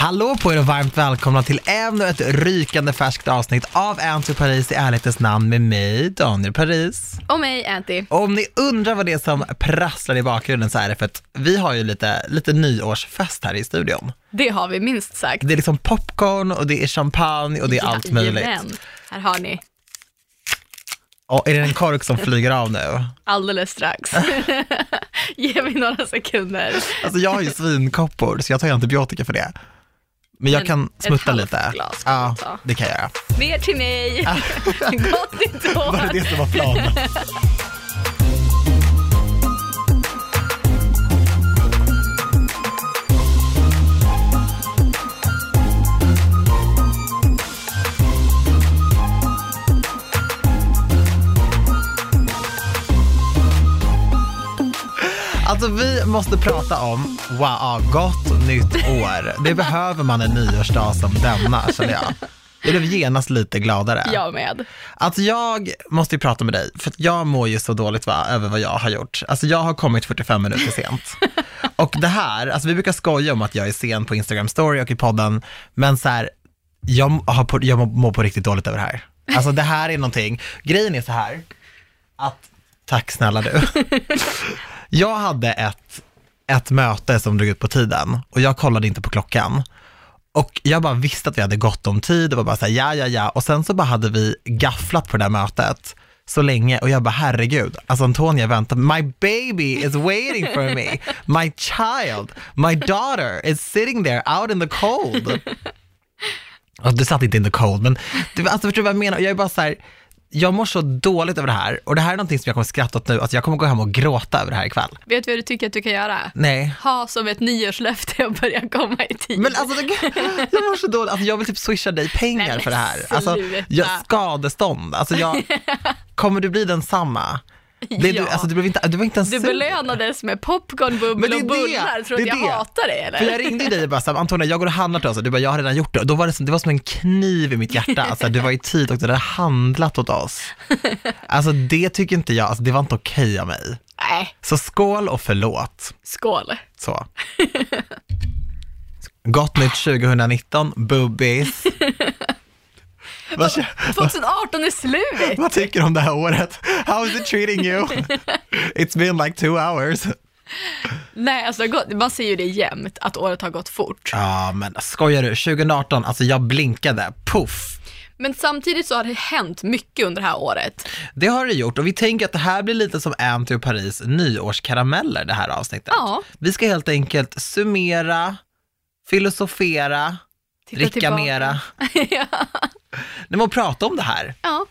Hallå på er och varmt välkomna till ännu ett rykande färskt avsnitt av Anty Paris i ärlighetens namn med mig, Daniel Paris. Och mig, Anty. Och om ni undrar vad det är som prasslar i bakgrunden så är det för att vi har ju lite, lite nyårsfest här i studion. Det har vi minst sagt. Det är liksom popcorn och det är champagne och det är allt möjligt. Jajamän. Här har ni, Och är det en kork som flyger av nu? alldeles strax. Ge mig några sekunder. Alltså jag har ju svinkoppor så jag tar ju antibiotika för det. Men jag kan ett smutta lite. glas kan Ja, ta. det kan jag göra. Mer till mig. Gott nytt år. Var det det som var planen? Alltså vi måste prata om, wow, gott nytt år. Det behöver man en nyårsdag som denna, känner jag. Jag blev genast lite gladare. Jag med. Alltså jag måste ju prata med dig, för jag mår ju så dåligt va, över vad jag har gjort. Alltså jag har kommit 45 minuter sent. Och det här, alltså vi brukar skoja om att jag är sen på Instagram story och i podden, men så här, jag, har på, jag mår på riktigt dåligt över det här. Alltså det här är någonting, grejen är så här, att, tack snälla du. Jag hade ett, ett möte som drog ut på tiden och jag kollade inte på klockan. Och jag bara visste att vi hade gott om tid och var bara så här, ja, ja, ja. Och sen så bara hade vi gafflat på det där mötet så länge och jag bara, herregud, alltså Antonia väntar, my baby is waiting for me, my child, my daughter is sitting there out in the cold. Alltså, du satt inte in the cold, men du, alltså, förstår du vad jag menar? Jag är bara så här, jag mår så dåligt över det här och det här är någonting som jag kommer skratta åt nu, alltså jag kommer gå hem och gråta över det här ikväll. Vet du vad du tycker att du kan göra? Nej. Ha som ett nyårslöfte att börja komma i tid. Men alltså, jag mår så dåligt, alltså jag vill typ swisha dig pengar Nej, för det här. Alltså, jag, skadestånd, alltså jag, kommer du bli densamma? Blev Ja. du, alltså du blev inte, du var inte ens Du belönades med popcorn, bubbel och bullar. Tror du att jag det. hatar det eller? För jag ringde dig och bara så här, Antonija jag går och handlar till oss du bara, jag har redan gjort det. Och då var det, som, det var som en kniv i mitt hjärta, alltså du var i tid och du hade handlat åt oss. Alltså det tycker inte jag, alltså det var inte okej av mig. Nej, Så skål och förlåt. skål. Så. Gott nytt 2019, bubbis. Vad, kä- 2018 är slut. vad tycker du om det här året? How is it treating you? It's been like two hours. Nej, alltså man ser ju det jämt, att året har gått fort. Ja, men skojar du? 2018, alltså jag blinkade, puff. Men samtidigt så har det hänt mycket under det här året. Det har det gjort och vi tänker att det här blir lite som Anty och Paris nyårskarameller det här avsnittet. Ja. Vi ska helt enkelt summera, filosofera, Titta dricka tillbaka. mera. ja. Nej, men prata om det här. ja.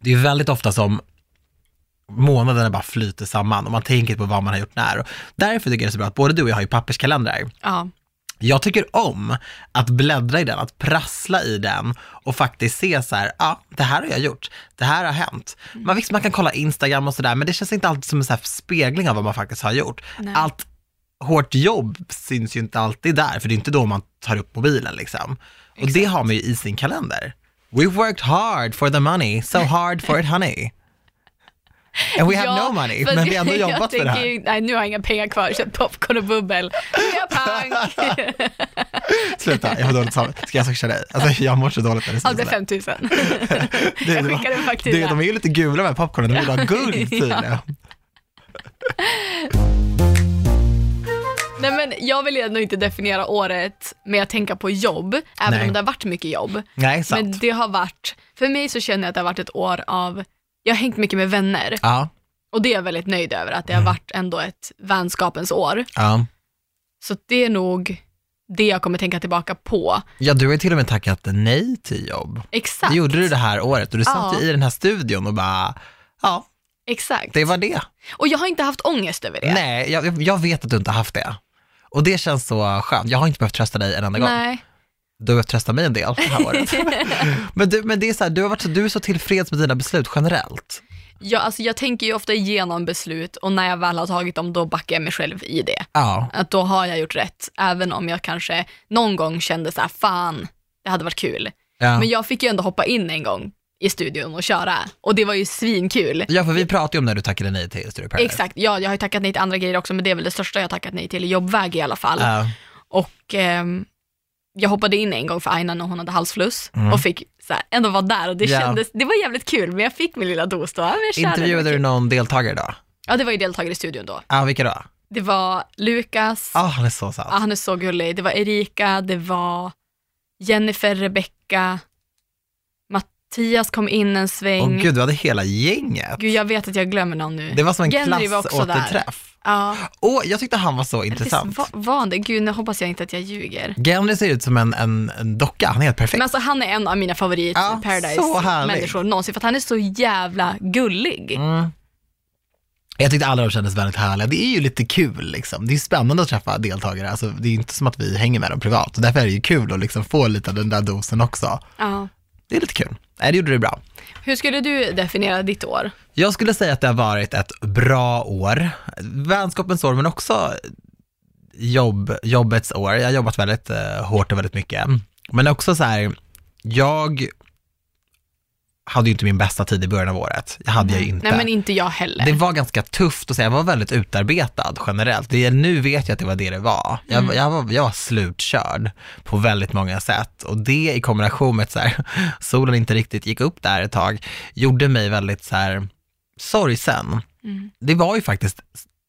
Det är väldigt ofta som månaderna bara flyter samman och man tänker på vad man har gjort när. Och därför tycker jag det är så bra att både du och jag har ju papperskalendrar. ja. Jag tycker om att bläddra i den, att prassla i den och faktiskt se så här, ja, det här har jag gjort, det här har hänt. Man, visst, man kan kolla Instagram och sådär, men det känns inte alltid som en så här spegling av vad man faktiskt har gjort. Nej. Allt hårt jobb syns ju inte alltid där, för det är inte då man tar upp mobilen liksom. Och det har man ju i sin kalender. We worked hard for the money, so hard for it honey. And we have Ja, no money, men vi har ändå jobbat för det här. ju, Nej, nu har jag inga pengar kvar, köpt popcorn och bubbel. Jag pank. Sluta, jag har dåligt samvete. Ska jag swisha dig? Alltså jag mår så dåligt när det Ja, sägs det är sådär. 5000. Det- Jag skickar en faktura. De är ju lite gula med popcornen, de vill ha guld tydligen. Nej men jag vill ändå inte definiera året med att tänka på jobb, även Nej. om det har varit mycket jobb. Nej, sant. Men det har varit, för mig så känner jag att det har varit ett år av, jag har hängt mycket med vänner Ja, och det är jag väldigt nöjd över, att det har varit ändå ett vänskapens år. ja. Så det är nog det jag kommer tänka tillbaka på. Ja, du har ju till och med tackat nej till jobb. Exakt. Det gjorde du det här året och du satt Ja. ju i den här studion och bara, ja, Exakt. det var det. Och jag har inte haft ångest över det. Nej, jag, jag vet att du inte har haft det. Och det känns så skönt. Jag har inte behövt trösta dig en enda gång. Nej. Du har behövt trösta mig en del det här året. men, du, men det är så här, du, har varit så, du är så tillfreds med dina beslut generellt. Ja, alltså jag tänker ju ofta igenom beslut och när jag väl har tagit dem då backar jag mig själv i det. Ja, Att då har jag gjort rätt, även om jag kanske någon gång kände så här, fan, det hade varit kul. ja. Men jag fick ju ändå hoppa in en gång i studion och köra och det var ju svinkul. ja, för vi pratade ju om när du tackade nej till Studio Paradise. Exakt, ja, jag har ju tackat nej till andra grejer också men det är väl det största jag har tackat nej till jobbväg i alla fall. Ja. Och ehm, jag hoppade in en gång för Aina när hon hade halsfluss Mm. och fick så här, ändå vara där och det Ja. kändes, det var jävligt kul men jag fick min lilla dos då. Ja, men jag körde, det var Intervjuade du kul. någon deltagare då? Ja det var ju deltagare i studion då. Ja, vilka då? Det var Lukas, Ja, han är så söt. ja, han är så gullig, det var Erika, det var Jennifer, Rebecca, Mattias kom in en sväng. Åh gud, du hade hela gänget. Gud, jag vet att jag glömmer någon nu. Det var som en Genry var också klassåterträff. Ja, Åh, jag tyckte han var så intressant. var, var han det? Gud, nu hoppas jag inte att jag ljuger. Genry ser ut som en, en, en docka, han är helt perfekt. Men alltså han är en av mina favorit Ja. Paradise-människor någonsin för att han är så jävla gullig. Mm. Jag tyckte alla de kändes väldigt härliga. Det är ju lite kul liksom. Det är spännande att träffa deltagare. Alltså, det är ju inte som att vi hänger med dem privat. Därför är det ju kul att liksom få lite av den där dosen också. Ja. Det är lite kul. Nej, det gjorde du bra. Hur skulle du definiera ditt år? Jag skulle säga att det har varit ett bra år. Vänskapens år, men också jobb, jobbets år. Jag har jobbat väldigt eh, hårt och väldigt mycket. Men också så här, jag hade ju inte min bästa tid i början av året. Jag hade jag ju inte. Nej men inte jag heller. Det var ganska tufft att säga, jag var väldigt utarbetad generellt. Det, nu vet jag att det var det det var. Jag, Mm. jag, var jag var slutkörd på väldigt många sätt och det i kombination med att så här, solen inte riktigt gick upp där ett tag, gjorde mig väldigt så här, sorgsen. Mm. Det var ju faktiskt,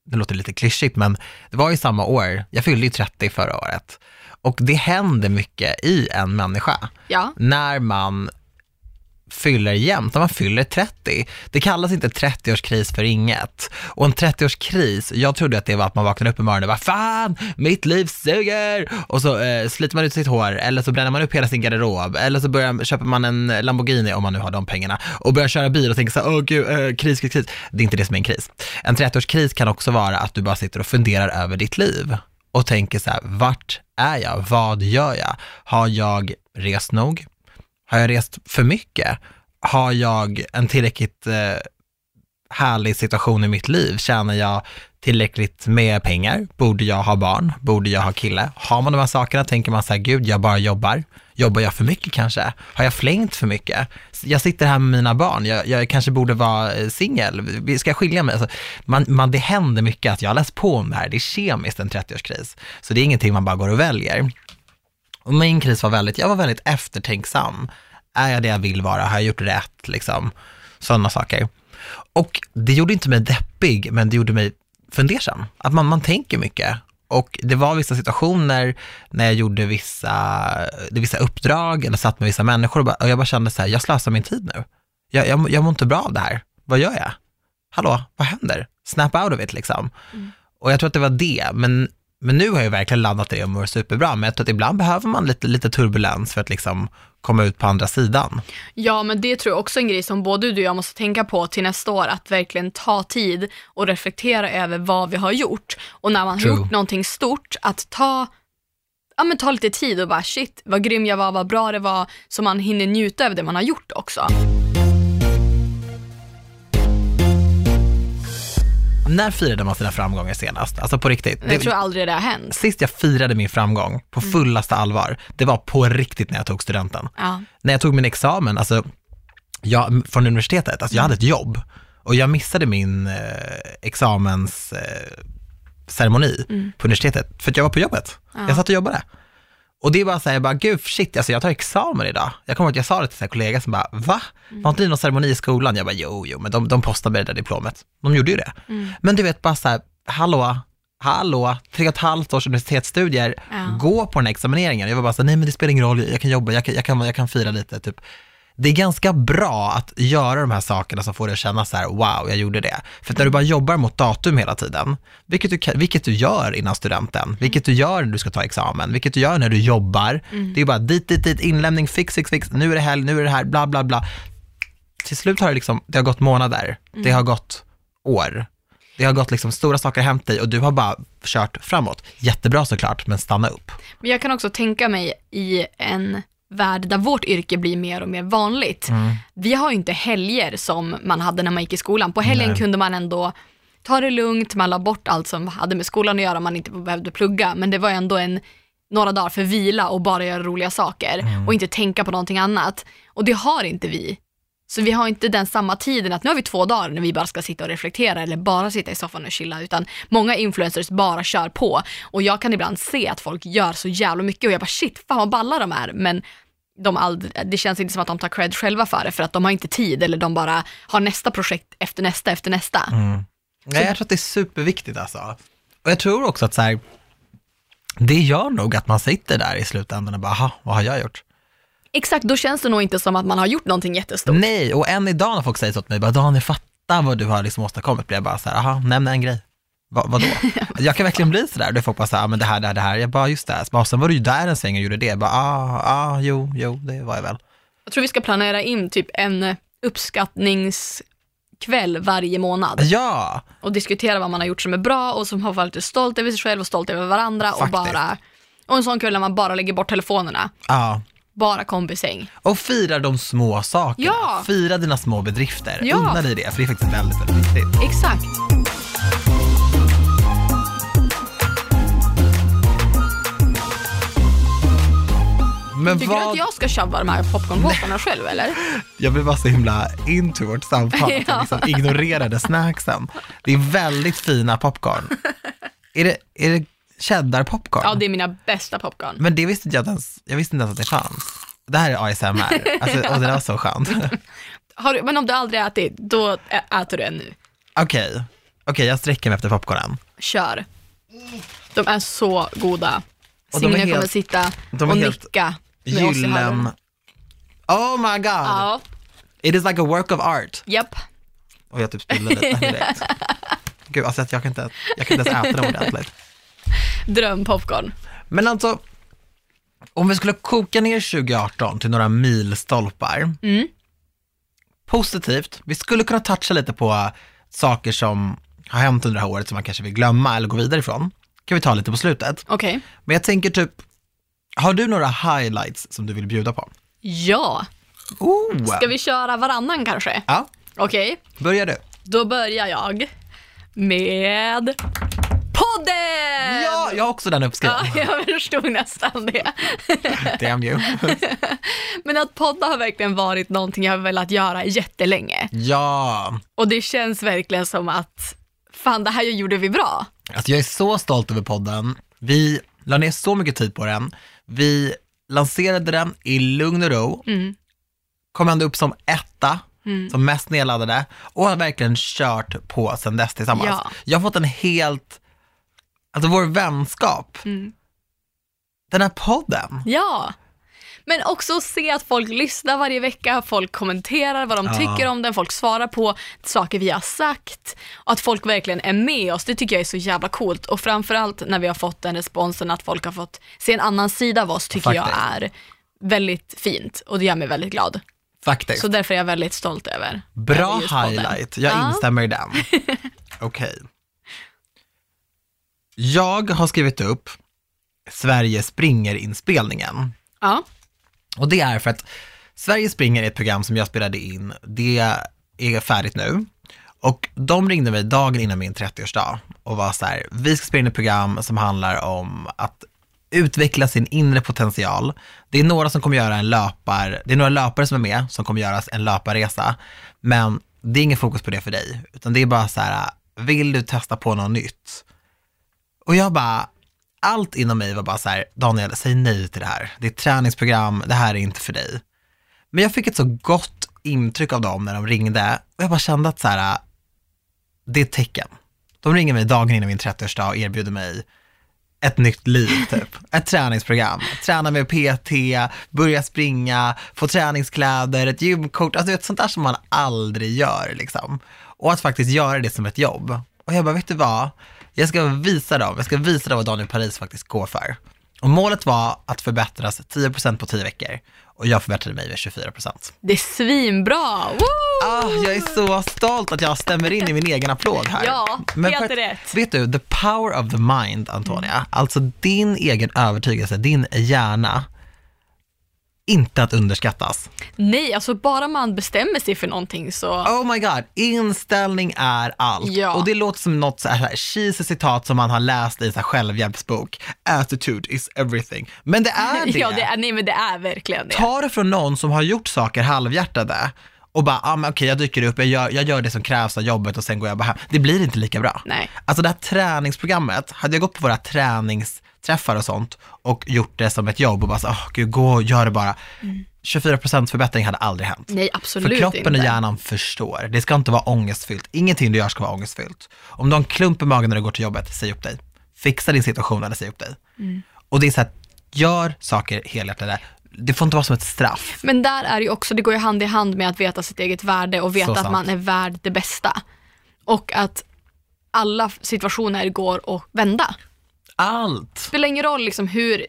det låter lite klyschigt, men det var ju samma år, jag fyllde ju 30 förra året. Och det händer mycket i en människa Ja, när man fyller jämnt, när man fyller 30. Det kallas inte 30-årskris för inget. Och en 30-årskris, jag trodde att det var att man vaknade upp i morgonen och bara fan, mitt liv suger! Och så eh, sliter man ut sitt hår, eller så bränner man upp hela sin garderob, eller så börjar, köper man en Lamborghini, om man nu har de pengarna, och börjar köra bil och tänker så här, åh gud, eh, kris, kris, kris. Det är inte det som är en kris. En 30-årskris kan också vara att du bara sitter och funderar över ditt liv och tänker så här, vart är jag? Vad gör jag? Har jag rest nog? Har jag rest för mycket? Har jag en tillräckligt eh, härlig situation i mitt liv? Tjänar jag tillräckligt med pengar? Borde jag ha barn? Borde jag ha kille? Har man de här sakerna tänker man så här, gud, jag bara jobbar. Jobbar jag för mycket kanske? Har jag flängt för mycket? Jag sitter här med mina barn, jag, jag kanske borde vara eh, singel, ska jag skilja mig? Alltså, man, man, det händer mycket att jag har läst på om det här, det är kemiskt en 30-årskris. Så det är ingenting man bara går och väljer. Och min kris var väldigt, jag var väldigt eftertänksam. Är jag det jag vill vara? Har jag gjort rätt? Liksom, sådana saker. Och det gjorde inte mig deppig, men det gjorde mig fundersam. Att man, man tänker mycket. Och det var vissa situationer när jag gjorde vissa, vissa uppdrag eller satt med vissa människor och, bara, och jag bara kände så här, jag slösar min tid nu. Jag, jag, jag mår inte bra av det här. Vad gör jag? Hallå, vad händer? Snap out of it liksom. Och jag tror att det var det, men, men nu har jag verkligen landat i det och mår superbra. Men jag tror att ibland behöver man lite, lite turbulens för att liksom komma ut på andra sidan. Ja, men det tror jag också är en grej som både du och jag måste tänka på till nästa år, att verkligen ta tid och reflektera över vad vi har gjort. Och när man True. har gjort någonting stort, att ta, ja, men ta lite tid och bara shit, vad grym jag var, vad bra det var, så man hinner njuta över det man har gjort också. När firade man sina framgångar senast? Alltså på riktigt. Jag tror aldrig det har hänt. Sist jag firade min framgång på fullaste allvar, det var på riktigt när jag tog studenten. Ja. När jag tog min examen, alltså jag, från universitetet, alltså jag hade ett jobb och jag missade min eh, examens eh, ceremoni på universitetet för att jag var på jobbet. Jag satt och jobbade. Och det är bara så här, jag bara, gud shit, alltså jag tar examen idag. Jag kommer ihåg att jag sa det till en kollega som bara, va? Var inte det någon ceremoni i skolan? Jag bara, jo, jo, men de, de postade med det där diplomet. De gjorde ju det. Men du vet, bara så här, hallå, hallå, tre och ett halvt års universitetsstudier, Ja. gå på den här examineringen. Jag var bara så här, nej men det spelar ingen roll, jag kan jobba, jag kan, jag kan, jag kan fira lite, typ. Det är ganska bra att göra de här sakerna som får dig att känna så här, wow, jag gjorde det. För att när du bara jobbar mot datum hela tiden, vilket du, vilket du gör innan studenten, vilket du gör när du ska ta examen, vilket du gör när du jobbar, det är bara dit, dit, dit, inlämning, fix, fix, fix, nu är det helg, nu är det här, bla, bla, bla. Till slut har det liksom, det har gått månader, det har gått år, det har gått liksom, stora saker har hänt dig och du har bara kört framåt. Jättebra såklart, men stanna upp. Men jag kan också tänka mig i en värld där vårt yrke blir mer och mer vanligt. Mm. Vi har ju inte helger som man hade när man gick i skolan. På helgen Nej. kunde man ändå ta det lugnt, man la bort allt som hade med skolan att göra, man inte behövde plugga, men det var ändå en några dagar för vila och bara göra roliga saker Mm. och inte tänka på någonting annat. Och det har inte vi Så vi har inte den samma tiden att nu har vi två dagar när vi bara ska sitta och reflektera eller bara sitta i soffan och chilla utan många influencers bara kör på och jag kan ibland se att folk gör så jävla mycket och jag bara shit, fan vad balla de är men de aldrig, det känns inte som att de tar cred själva för det för att de har inte tid eller de bara har nästa projekt efter nästa efter nästa. Nej, jag tror att det är superviktigt alltså. Och jag tror också att så här, det gör nog att man sitter där i slutändan och bara, aha, vad har jag gjort? Exakt, då känns det nog inte som att man har gjort någonting jättestort. Nej, och än idag när folk säger så till mig, bara, Daniel, fatta vad du har liksom åstadkommit, blir jag bara så här, aha, nämn en grej. Va, vadå? jag kan verkligen bli sådär, då folk bara så här, ah, men det här, det här, det här. Jag bara, just det. Så bara, sen var du ju där en sväng och gjorde det. Jag bara, ah, ah, jo, jo, det var jag väl. Jag tror vi ska planera in typ en uppskattningskväll varje månad Ja, och diskutera vad man har gjort som är bra och som har varit lite stolt över sig själv och stolt över varandra och bara och en sån kväll när man bara lägger bort telefonerna, ja. bara kompisäng. Och fira de små sakerna. Ja. Fira dina små bedrifter. Ja. Unna dig det, för det är faktiskt väldigt, väldigt viktigt. Exakt. Men Tycker du vad... att jag ska tjabba de här popcornpåsarna själv eller? Jag blir bara så himla into vårt samtal, att jag Ja. liksom ignorerade snacksen. Det är väldigt fina popcorn. Är det, är det cheddar-popcorn? Ja, det är mina bästa popcorn. Men det visste inte jag inte ens, jag visste inte ens att det fanns. Det här är ASMR, alltså, och det där var så skönt. Har du, men om du aldrig ätit, då äter du en nu. Okej, okej jag sträcker mig efter popcornen. Kör. De är så goda. Signe helt- kommer sitta och helt nicka Gyllen. Oh my god! Ja, It is like a work of art. japp. Och jag typ spillde lite direkt. Gud, alltså jag kan inte, jag kan inte ens äta dem ordentligt. Drömpopcorn. Men alltså, om vi skulle koka ner 2018 till några milstolpar. Mm. Positivt, vi skulle kunna toucha lite på saker som har hänt under det här året som man kanske vill glömma eller gå vidare ifrån. kan vi ta lite på slutet. Okej. Men jag tänker typ, har du några highlights som du vill bjuda på? Ja, Oh! ska vi köra varannan kanske? Ja, Okej, börjar du. då börjar jag med podden! Ja, jag har också den Ja, uppskriven. jag förstod nästan det. Damn you. Men att podda har verkligen varit någonting jag har velat göra jättelänge. Ja, Och det känns verkligen som att, fan det här gjorde vi bra. Alltså jag är så stolt över podden. Vi la ner så mycket tid på den. Vi lanserade den i lugn och ro. Mm. Kom ändå upp som etta, Mm. som mest nedladdade och har verkligen kört på sedan dess tillsammans. Ja. Jag har fått en helt, alltså vår vänskap, Mm. den här podden. Ja. Men också att se att folk lyssnar varje vecka, folk kommenterar vad de tycker om den, folk svarar på saker vi har sagt och att folk verkligen är med oss, det tycker jag är så jävla coolt och framförallt när vi har fått den responsen att folk har fått se en annan sida av oss tycker jag Faktiskt. är väldigt fint och det gör mig väldigt glad. Faktiskt. Så därför är jag väldigt stolt över Bra över highlight, jag Ja. instämmer i den. Okej. Jag har skrivit upp Sverige springer-inspelningen. Ja, och det är för att Sverige springer är ett program som jag spelade in, det är färdigt nu. Och de ringde mig dagen innan min 30-årsdag och var så här, vi ska spela in ett program som handlar om att utveckla sin inre potential. Det är några som kommer göra en löpar, det är några löpare som är med som kommer göra en löparresa, men det är ingen fokus på det för dig, utan det är bara så här, vill du testa på något nytt? Och jag bara, allt inom mig var bara så här, Daniel, säg nej till det här. Det är ett träningsprogram, det här är inte för dig. Men jag fick ett så gott intryck av dem när de ringde och jag bara kände att så här, det är ett tecken. De ringer mig dagen innan min 30-årsdag och erbjuder mig ett nytt liv typ. Ett träningsprogram. Träna med PT, börja springa, få träningskläder, ett gymkort, alltså du vet, sånt där som man aldrig gör liksom. Och att faktiskt göra det som ett jobb. Och jag bara, vet du vad? Jag ska visa dem, jag ska visa dem vad Daniel Paris faktiskt går för. Och målet var att förbättras 10% på 10 veckor och jag förbättrade mig med 24%. det är svinbra! Woo! Ah, jag är så stolt att jag stämmer in i min egen applåd här. Ja, Men helt att- rätt. Vet du, the power of the mind, Antonia, alltså din egen övertygelse, din hjärna, inte att underskattas. Nej, alltså bara man bestämmer sig för någonting så, Oh my god, inställning är allt. Ja. Och det låter som något så här cheesy citat som man har läst i så här självhjälpsbok. Attitude is everything. Men det är det. ja det är, nej men det är verkligen det. Ta det från någon som har gjort saker halvhjärtade och bara, ah, men okej jag dyker upp, jag gör, jag gör det som krävs av jobbet och sen går jag bara hem. Det blir inte lika bra. Nej. Alltså det här träningsprogrammet, hade jag gått på våra träningsträffar och sånt och gjort det som ett jobb och bara så, oh, gud, gå och gör det bara. 24% förbättring hade aldrig hänt. Nej, absolut För kroppen inte. och hjärnan förstår. Det ska inte vara ångestfyllt. Ingenting du gör ska vara ångestfyllt. Om du har en klump i magen när du går till jobbet, säg upp dig. Fixa din situation eller säg upp dig. Mm. Och det är så här, gör saker helhjärtat. Det får inte vara som ett straff. Men där är det ju också, det går ju hand i hand med att veta sitt eget värde och veta att man är värd det bästa. Och att alla situationer går att vända. Allt. Det spelar ingen roll liksom hur,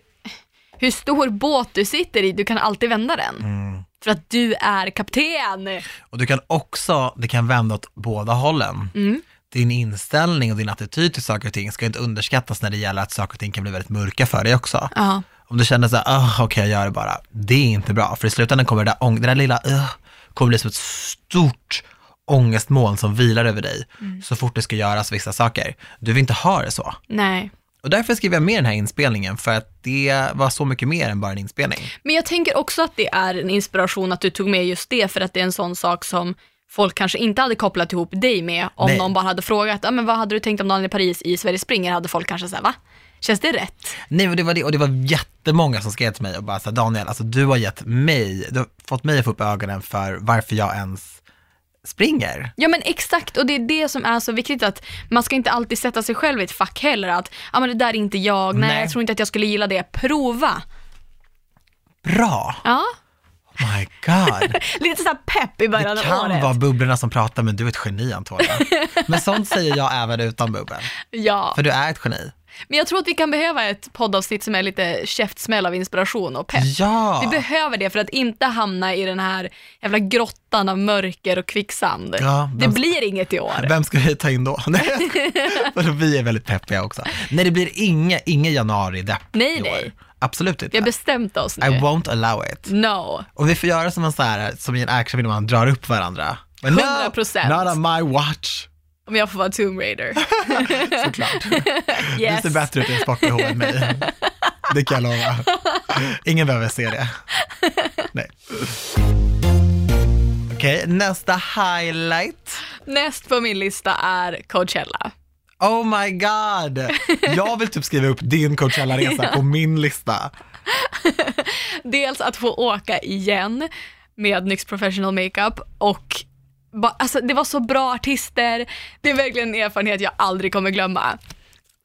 hur stor båt du sitter i, du kan alltid vända den. Mm. För att du är kapten. Och du kan också, det kan vända åt båda hållen. Mm. Din inställning och din attityd till saker och ting ska inte underskattas när det gäller att saker och ting kan bli väldigt mörka för dig också. Ja. Om du känner så här, ah, okej jag gör det bara, det är inte bra. För i slutändan kommer det där, det där lilla, uh, kommer bli som ett stort ångestmoln som vilar över dig så fort det ska göras vissa saker. Du vill inte ha det så. Nej. Och därför skrev jag med den här inspelningen, för att det var så mycket mer än bara en inspelning. Men jag tänker också att det är en inspiration att du tog med just det, för att det är en sån sak som folk kanske inte hade kopplat ihop dig med om Nej. någon bara hade frågat, ah, men vad hade du tänkt om dagen i Paris i Sverige springer? Hade folk kanske sagt, va? Känns det rätt? Nej, och det var det, och det var jättemånga som skrev till mig och bara så Daniel, alltså du har gett mig, du har fått mig att få upp ögonen för varför jag ens springer. Ja men exakt, och det är det som är så viktigt att man ska inte alltid sätta sig själv i ett fack heller att, ja men det där är inte jag, nej, Nej. jag tror inte att jag skulle gilla det, prova. Bra! Ja, Oh my god. lite såhär pepp i början Det av kan året. vara bubblorna som pratar, men du är ett geni Antonija. Men sånt säger jag även utan bubbel, Ja, för du är ett geni. Men jag tror att vi kan behöva ett poddavsnitt som är lite käftsmäll av inspiration och pepp. Ja! Vi behöver det för att inte hamna i den här jävla grottan av mörker och kvicksand. Ja, det blir inget i år. Vem ska vi ta in då? Vadå, vi är väldigt peppiga också. Nej, det blir inga, ingen januari-depp Nej, i år. nej. Absolut inte. Vi har bestämt oss I nu. won't allow it. No. Och vi får göra som en sån här, som i en actionfilm, man drar upp varandra. Men no, 100%. Not on my watch. Om jag får vara Tomb Raider. Såklart. Yes. Du ser bättre ut i en sport-bh än mig. Det kan jag lova. Ingen behöver se det. Nej. Okej, nästa highlight. Näst på min lista är Coachella. Oh my god! Jag vill typ skriva upp din Coachella-resa på min lista. Dels att få åka igen med NYX Professional Makeup och ba, alltså, det var så bra artister. Det är verkligen en erfarenhet jag aldrig kommer glömma.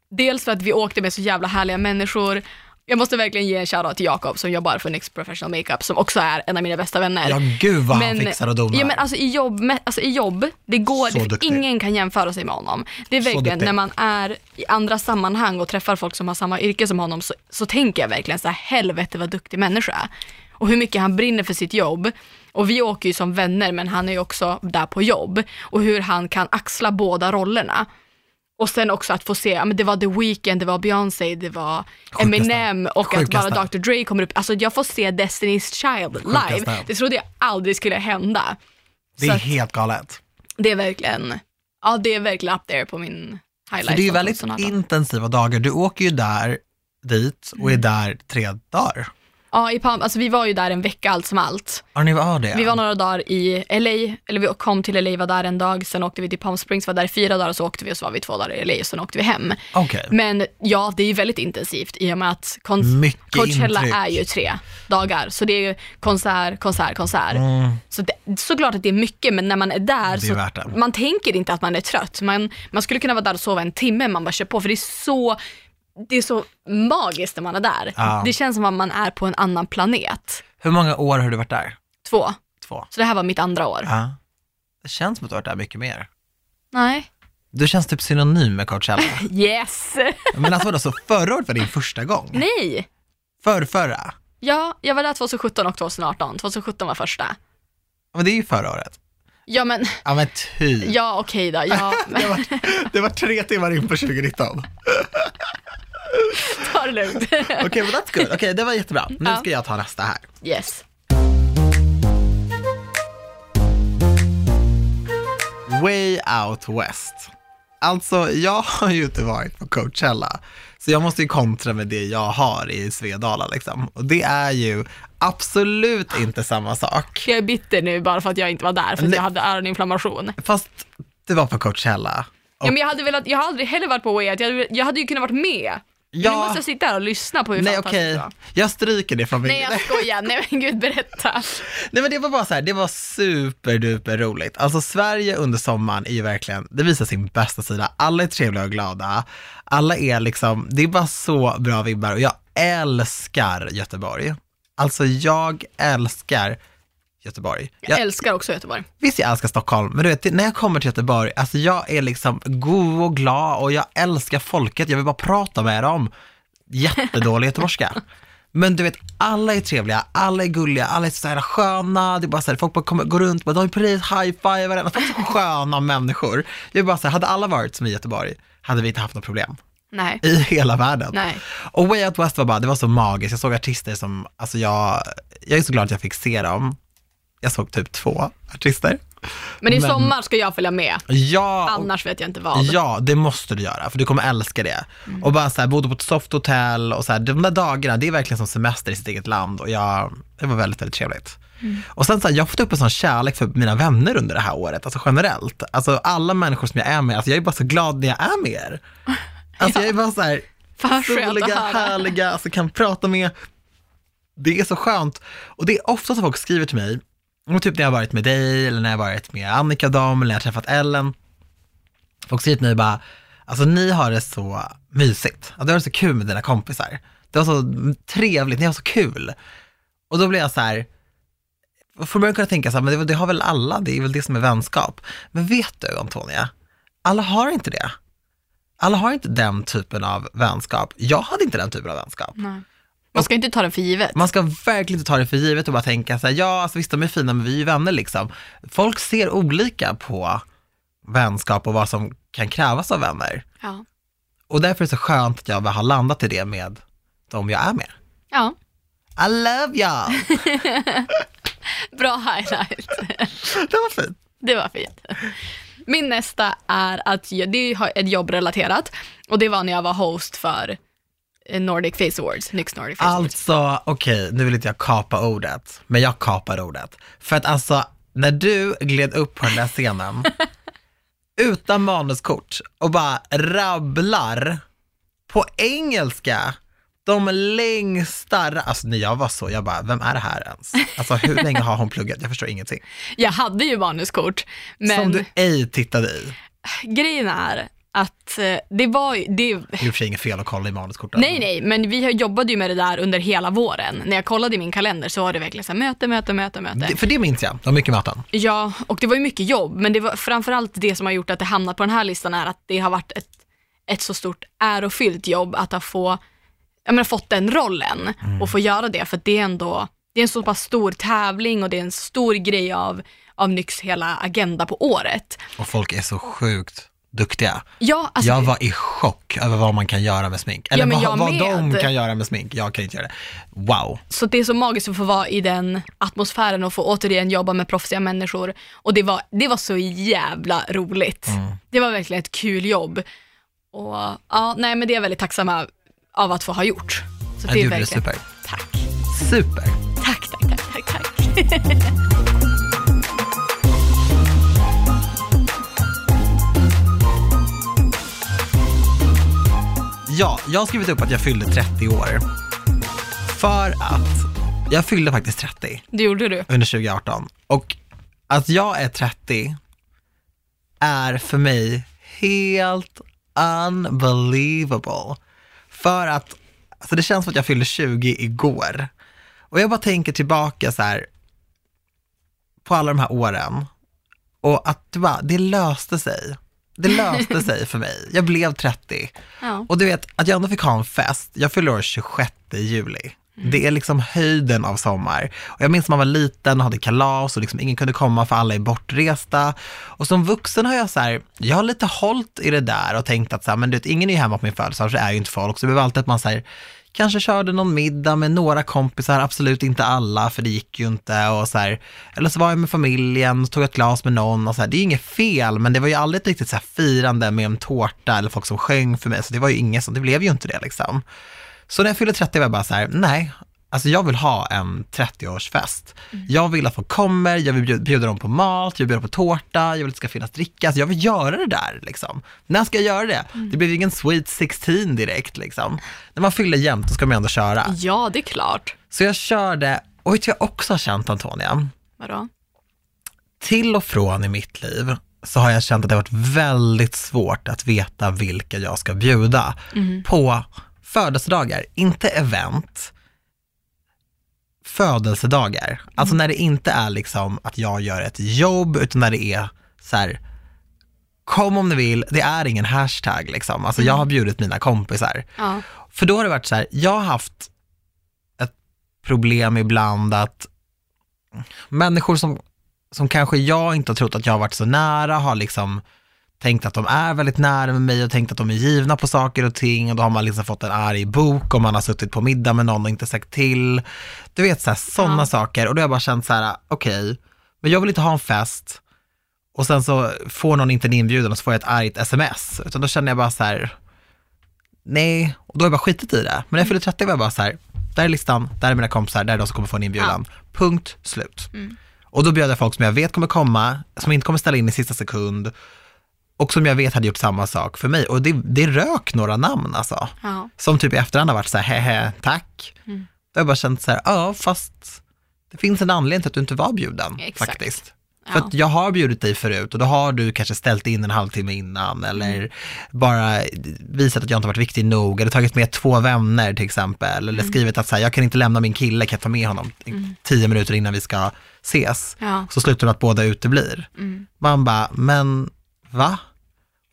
Dels för att vi åkte med så jävla härliga människor. Jag måste verkligen ge en shoutout till Jakob som jobbar för NYX Professional Makeup som också är en av mina bästa vänner. Ja, gud vad han fixar och donar. Ja, men alltså i jobb, alltså i jobb det går, det, ingen kan jämföra sig med honom. Det är verkligen när man är i andra sammanhang och träffar folk som har samma yrke som honom så, så tänker jag verkligen så här, helvete vad duktig människa. Och hur mycket han brinner för sitt jobb. Och vi åker ju som vänner men han är ju också där på jobb. Och hur han kan axla båda rollerna. Och sen också att få se, ja men det var The Weeknd, det var Beyoncé, det var Sjukaste. Eminem och att Sjukaste. bara Dr Dre kommer upp. Alltså jag får se Destiny's Child live. Sjukaste. Det trodde jag aldrig skulle hända. det är så att- helt galet. Det är verkligen, ja det är verkligen up there på min highlight. För det är ju väldigt 2018. intensiva dagar. Du åker ju där, dit och är Mm. där tre dagar. Ja, i Palm, alltså vi var ju där en vecka allt som allt. Har ni var det? Vi var några dagar i LA, eller vi kom till LA, var där en dag, sen åkte vi till Palm Springs, var där i fyra dagar och så åkte vi och så var vi två dagar i LA och sen åkte vi hem. Okej. Men ja, det är ju väldigt intensivt i och med att Mycket Coachella intryck. är ju tre dagar. Så det är ju konsert, konsert, konsert. Mm. Så det, såklart att det är mycket, men när man är där Det är så man tänker inte att man är trött. Man, man skulle kunna vara där och sova en timme, man bara kör på, för det är så det är så magiskt när man är där. Ja. Det känns som att man är på en annan planet. Hur många år har du varit där? Två. Två. Så det här var mitt andra år. Ja. Det känns som att du har varit där mycket mer. Nej. Du känns typ synonym med Coachella. Yes! Men alltså vadå, så förra året var din första gång? Nej. För förra? Ja, jag var där 2017 och 2018. 2017 var första. Men det är ju förra året. Ja men, Ja men typ. ja okej då. Ja, Det, var, det var tre timmar in på 2019. Ta det lugnt. Okej, men that's good. Okej, det var jättebra. Nu Ja. ska jag ta nästa här. Yes. Way Out West. Alltså, jag har ju inte varit på Coachella, så jag måste ju kontra med det jag har i Svedala liksom. Och det är ju absolut inte samma sak. Jag är bitter nu bara för att jag inte var där, för att jag hade öroninflammation. Fast det var på Coachella. Och, Ja, men jag, hade velat, jag har aldrig heller varit på Way Out, jag hade, jag hade ju kunnat varit med. Ja. Nu måste sitta här och lyssna på hur nej okej, var. jag stryker det från min... Nej jag skojar, nej men gud berätta. Nej men det var bara så här, det var superduper roligt. Alltså Sverige under sommaren är ju verkligen, det visar sin bästa sida. Alla är trevliga och glada. Alla är liksom, det är bara så bra vibbar och jag älskar Göteborg. Alltså jag älskar Göteborg. Jag Jag, älskar också Göteborg. visst jag älskar Stockholm, men du vet, när jag kommer till Göteborg, alltså jag är liksom god och glad och jag älskar folket, jag vill bara prata med dem. Jättedålig göteborgska. Men du vet, alla är trevliga, alla är gulliga, alla är så här sköna, det är bara så här, folk bara kommer, går runt, bara, de är precis high-five varandra, folk är så sköna människor. Jag är bara så här, hade alla varit som i Göteborg, hade vi inte haft något problem Nej. i hela världen. Nej. Och Way Out West var bara, det var så magiskt. Jag såg artister som, alltså jag, jag är så glad att jag fick se dem. Jag såg typ två artister. Men i Men- sommar ska jag följa med, Ja, annars vet jag inte vad. Ja, det måste du göra, för du kommer älska det. Och bara så här, bodde på ett softhotell och så här, de där dagarna, det är verkligen som semester i sitt eget land och jag, det var väldigt, väldigt trevligt. Och sen så här, jag har fått upp en sån kärlek för mina vänner under det här året, alltså generellt. Alltså alla människor som jag är med, alltså jag är bara så glad när jag är med er. Alltså jag är bara så här, soliga, härliga, alltså kan prata med. Det är så skönt. Och det är ofta som folk skriver till mig, och typ när jag har varit med dig, eller när jag har varit med Annika och dem, eller när jag har träffat Ellen. Folk säger till mig bara, alltså ni har det så mysigt. Alltså, ja, du har det så kul med dina kompisar. Det var så trevligt, ni har så kul. Och då blir jag så här, från början kunde jag tänka så här, men det, det har väl alla, det är väl det som är vänskap. Men vet du Antonia, alla har inte det. Alla har inte den typen av vänskap. Jag hade inte den typen av vänskap. Nej. Man ska inte ta det för givet. Man ska verkligen inte ta det för givet och bara tänka så här, ja, alltså visst de är fina, men vi är ju vänner liksom. Folk ser olika på vänskap och vad som kan krävas av vänner. Ja. Och därför är det så skönt att jag har landat i det med de jag är med. ja, I love y'all! bra highlight. det var fint. Det var fint. Min nästa är att det är ett jobbrelaterat och det var när jag var host för Nordic Face Awards, Nyx Nordic Face Awards. Alltså, okej, nu vill inte jag kapa ordet, men jag kapar ordet. För att alltså, när du gled upp på den där scenen, utan manuskort och bara rabblar på engelska, de längsta, alltså när jag var så, jag bara, vem är det här ens? Alltså hur länge har hon pluggat? Jag förstår ingenting. Jag hade ju manuskort, men Som du ej tittade i. grejen är att eh, det var det, Det är inget fel att kolla i manuskorten. Nej, nej, men vi har- jobbade ju med det där under hela våren. När jag kollade i min kalender så var det verkligen så här, möte, möte, möte, möte. Det, för det minns jag, det var mycket möten. Ja, och det var ju mycket jobb, men det var framförallt det som har gjort att det hamnat på den här listan är att det har varit ett, ett så stort ärofyllt jobb att ha få, jag menar, fått den rollen och få göra det, för det är ändå det är en så pass stor tävling och det är en stor grej av, av Nyx hela agenda på året. Och folk är så sjukt duktiga. Ja, alltså, jag var i chock över vad man kan göra med smink. Eller Ja, vad, vad de kan göra med smink. Jag kan inte göra det. Wow. Så det är så magiskt att få vara i den atmosfären och få återigen jobba med proffsiga människor. Och det var, det var så jävla roligt. Det var verkligen ett kul jobb. Och ja, nej men det är jag väldigt tacksam av, att få ha gjort. Så Ja, det du är verkligen, super. Tack. Super. Tack, tack, tack, tack, tack. Ja, jag har skrivit upp att jag fyllde 30 år. För att jag fyllde faktiskt 30 Det gjorde du. under 2018. Och att jag är 30 är för mig helt unbelievable. För att alltså det känns som att jag fyllde 20 igår. Och jag bara tänker tillbaka så här på alla de här åren och att det, bara, det löste sig. Det löste sig för mig. Jag blev 30. Ja. Och du vet, att jag ändå fick ha en fest. Jag fyller år 26 juli. Det är liksom höjden av sommar. Och jag minns när man var liten och hade kalas och liksom ingen kunde komma för alla är bortresta. Och som vuxen har jag så här, jag har lite hållit i det där och tänkt att så här, men du vet, ingen är ju hemma på min födelsedag så är ju inte folk. Så det blev alltid att man så här, kanske körde någon middag med några kompisar, absolut inte alla, för det gick ju inte. Och så här, eller så var jag med familjen, tog ett glas med någon och så här, det är ju inget fel, men det var ju aldrig ett riktigt så här firande med en tårta eller folk som sjöng för mig, så det var ju inget sånt, det blev ju inte det liksom. Så när jag fyllde 30 var jag bara så här, nej, Alltså jag vill ha en 30-årsfest. Jag vill att folk kommer, jag vill bjuda, dem på mat, jag vill bjuda på tårta, jag vill att det ska finnas dricka. Alltså jag vill göra det där liksom. När ska jag göra det? Det blir ingen sweet 16 direkt liksom. När man fyller jämnt, då ska man ändå köra. Ja, det är klart. Så jag körde, och vet du jag också har känt Antonia? Vadå? Till och från i mitt liv så har jag känt att det har varit väldigt svårt att veta vilka jag ska bjuda på födelsedagar, inte event, födelsedagar. Alltså när det inte är liksom att jag gör ett jobb, utan när det är så här, kom om ni vill, det är ingen hashtag liksom. Alltså jag har bjudit mina kompisar. Ja. För då har det varit så här, jag har haft ett problem ibland att människor som, som kanske jag inte har trott att jag har varit så nära har liksom tänkt att de är väldigt nära med mig och tänkt att de är givna på saker och ting och då har man liksom fått en arg bok och man har suttit på middag med någon och inte sagt till. Du vet så sådana Ja. saker och då har jag bara känt så här, okej, men jag vill inte ha en fest och sen så får någon inte en inbjudan och så får jag ett argt sms, utan då känner jag bara så här, nej, och då har jag bara skitit i det. Men när jag fyllde 30 var jag bara så här, där är listan, där är mina kompisar, där är de som kommer få en inbjudan. Punkt, slut. Och då bjöd jag folk som jag vet kommer komma, som inte kommer ställa in i sista sekund och som jag vet hade gjort samma sak för mig. Och det, det rök några namn alltså. Ja. Som typ i efterhand har varit så här, hehe, tack. Då har jag bara känt så här, ja fast det finns en anledning till att du inte var bjuden Exakt. faktiskt. Ja. För att jag har bjudit dig förut och då har du kanske ställt in en halvtimme innan eller Mm. bara visat att jag inte varit viktig nog eller tagit med två vänner till exempel eller Mm. skrivit att så här, jag kan inte lämna min kille, kan jag ta med honom i tio minuter innan vi ska ses? Ja. Så slutar det med att båda uteblir. Mm. Man bara, men va?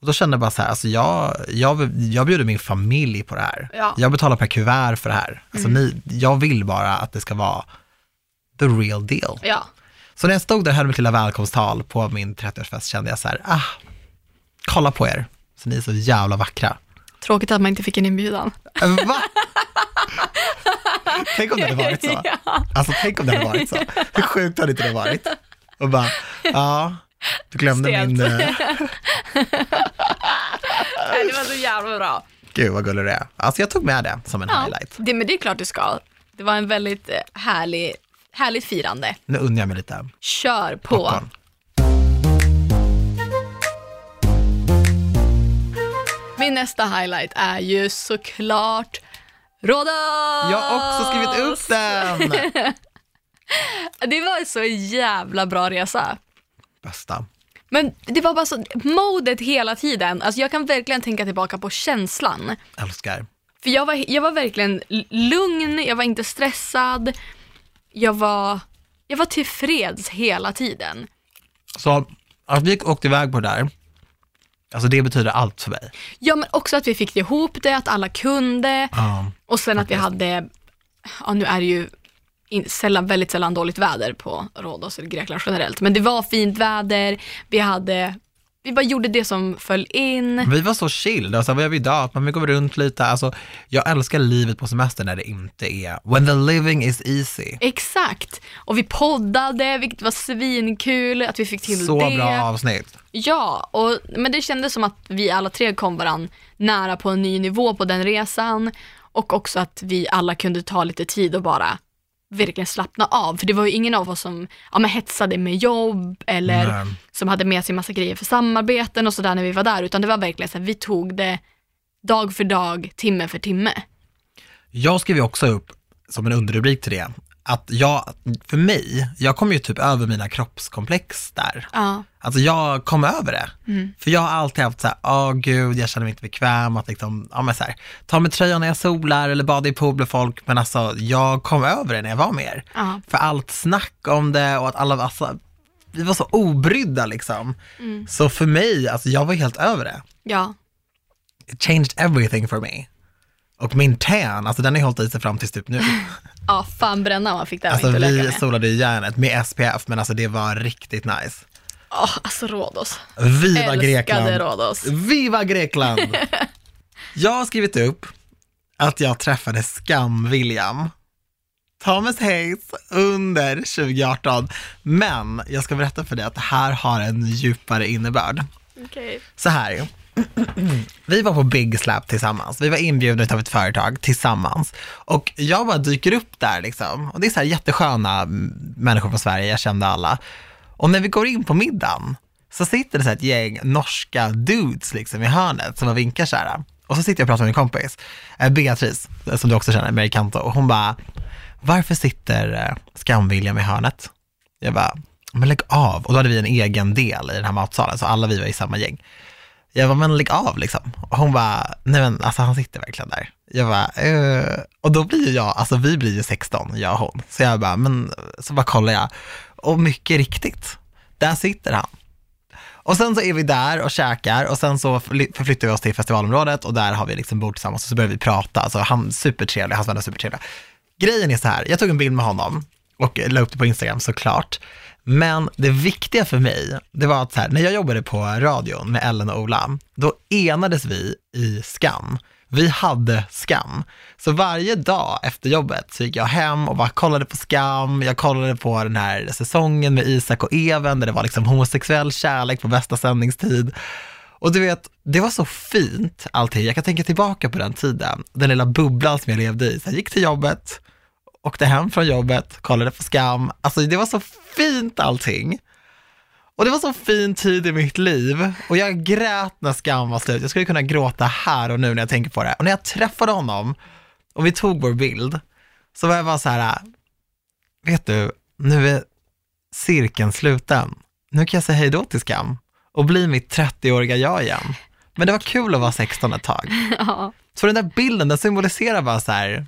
Och då kände jag bara så här, alltså jag, jag, jag bjuder min familj på det här. Ja. Jag betalar per kuvert för det här. Alltså ni, jag vill bara att det ska vara the real deal. ja. Så när jag stod där och höll mitt lilla välkomsttal på min 30-årsfest kände jag så här, ah, kolla på er, så ni är så jävla vackra. Tråkigt att man inte fick en inbjudan. Äh, Va? tänk om det hade varit så. Alltså tänk om det hade varit så. Hur sjukt hade inte det varit? Och bara, ja, du glömde Stelt. min, eh, Nej, det var så jävla bra. gud vad gullig du är. Alltså jag tog med det som en Ja, highlight. det, men det är klart du ska. Det var en väldigt eh, härlig, härligt firande. Nu unnar jag mig lite Kör på. popcorn. Min nästa highlight är ju såklart Rhodos! Jag har också skrivit upp den. Det var en så jävla bra resa. Bästa. Men det var bara så, modet hela tiden. Alltså jag kan verkligen tänka tillbaka på känslan. Älskar. För jag var, jag var verkligen lugn, jag var inte stressad. Jag var, jag var tillfreds hela tiden. Så att vi åkte iväg på det där, alltså det betyder allt för mig. Ja men också att vi fick ihop det, att alla kunde. Ja. Och sen att vi hade, ja nu är det ju in, sällan, väldigt sällan dåligt väder på Rhodos eller Grekland generellt. Men det var fint väder, vi hade, vi bara gjorde det som föll in. Vi var så chill, alltså, vad gör vi idag? Man går runt lite, alltså, jag älskar livet på semester när det inte är, when the living is easy. Exakt. Och vi poddade, vilket var svinkul att vi fick till Så det. bra avsnitt. Ja, och, men det kändes som att vi alla tre kom varann nära på en ny nivå på den resan. Och också att vi alla kunde ta lite tid och bara verkligen slappna av. För det var ju ingen av oss som ja, men hetsade med jobb eller Nej. som hade med sig massa grejer för samarbeten och sådär när vi var där. Utan det var verkligen så att vi tog det dag för dag, timme för timme. Jag skrev ju också upp, som en underrubrik till det, att jag, för mig, jag kom ju typ över mina kroppskomplex där. Ja, Alltså jag kom över det. Mm. För jag har alltid haft så här, åh gud, jag känner mig inte bekväm att liksom, ja men så här, ta med tröjan när jag solar eller bada i pool med folk, men alltså jag kom över det när jag var med er. ja, För allt snack om det och att alla, alltså, vi var så obrydda liksom. Mm. Så för mig, alltså jag var helt över det. ja. It changed everything for me. Och min tan, alltså den har hållit i sig fram tills typ nu. Ja, fan bränna man fick där Alltså inte vi solade i järnet med SPF, men alltså det var riktigt nice. Åh, alltså Rhodos. Viva Älskade Grekland! Rhodos. Viva Grekland! Jag har skrivit upp att jag träffade Skam-William. Thomas Hayes under 2018. Men jag ska berätta för dig att det här har en djupare innebörd. Okej. Så här. Vi var på Big Slap tillsammans. Vi var inbjudna av ett företag tillsammans. Och jag bara dyker upp där liksom. Och det är så här jättesköna människor från Sverige, jag kände alla. Och när vi går in på middagen så sitter det så här ett gäng norska dudes liksom i hörnet som vinkar så här. Och så sitter jag och pratar med min kompis, eh, Beatrice, som du också känner, Mary Kanto. Och hon bara, varför sitter eh, Skam-William i hörnet? Jag bara, men lägg av. Och då hade vi en egen del i den här matsalen, så alla vi var i samma gäng. Jag bara, men lägg av liksom. Och hon bara, nej men alltså han sitter verkligen där. Jag bara, eh. och då blir ju jag, alltså vi blir ju 16, jag och hon. Så jag bara, men, så bara kollar jag. Och mycket riktigt, där sitter han. Och sen så är vi där och käkar och sen så förflyttar vi oss till festivalområdet och där har vi liksom bord tillsammans och så börjar vi prata. Alltså han supertrevlig, hans vänner är supertrevliga. Grejen är så här, jag tog en bild med honom och la upp det på Instagram såklart. Men det viktiga för mig, det var att så här, när jag jobbade på radion med Ellen och Ola, då enades vi i skam. Vi hade skam. Så varje dag efter jobbet så gick jag hem och bara kollade på skam. Jag kollade på den här säsongen med Isak och Even där det var liksom homosexuell kärlek på bästa sändningstid. Och du vet, det var så fint allting. Jag kan tänka tillbaka på den tiden, den lilla bubblan som jag levde i. Så jag gick till jobbet, åkte hem från jobbet, kollade på skam. Alltså det var så fint allting. Och det var så fin tid i mitt liv och jag grät när skam var slut. Jag skulle kunna gråta här och nu när jag tänker på det. Och när jag träffade honom och vi tog vår bild så var jag bara så här, vet du, nu är cirkeln sluten. Nu kan jag säga hej då till skam och bli mitt 30-åriga jag igen. Men det var kul att vara 16 ett tag. Ja. Så den där bilden, den symboliserar bara så här,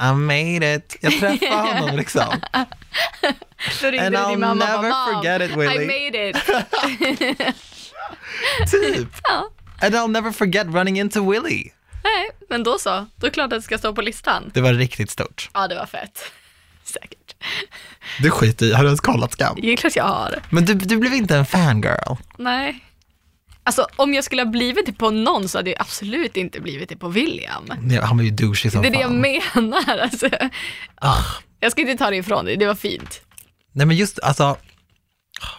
I made it. Jag träffade honom liksom. Då ringde And du I'll din mamma never bara, forget it, I Willie." made it. Typ. Ja. And I'll never forget running into Willie. Nej, men då så. Då är det klart att det ska stå på listan. Det var riktigt stort. Ja, det var fett. Säkert. Du skiter i, har du ens kollat Skam? Det är klart jag har. Men du, du blev inte en fangirl. Nej. Alltså om jag skulle ha blivit det på någon så hade jag absolut inte blivit det på William. Nej, Han var ju douchig som Det är det jag fan. menar. Alltså. Ja. Jag ska inte ta det ifrån dig, det var fint. Nej men just, alltså,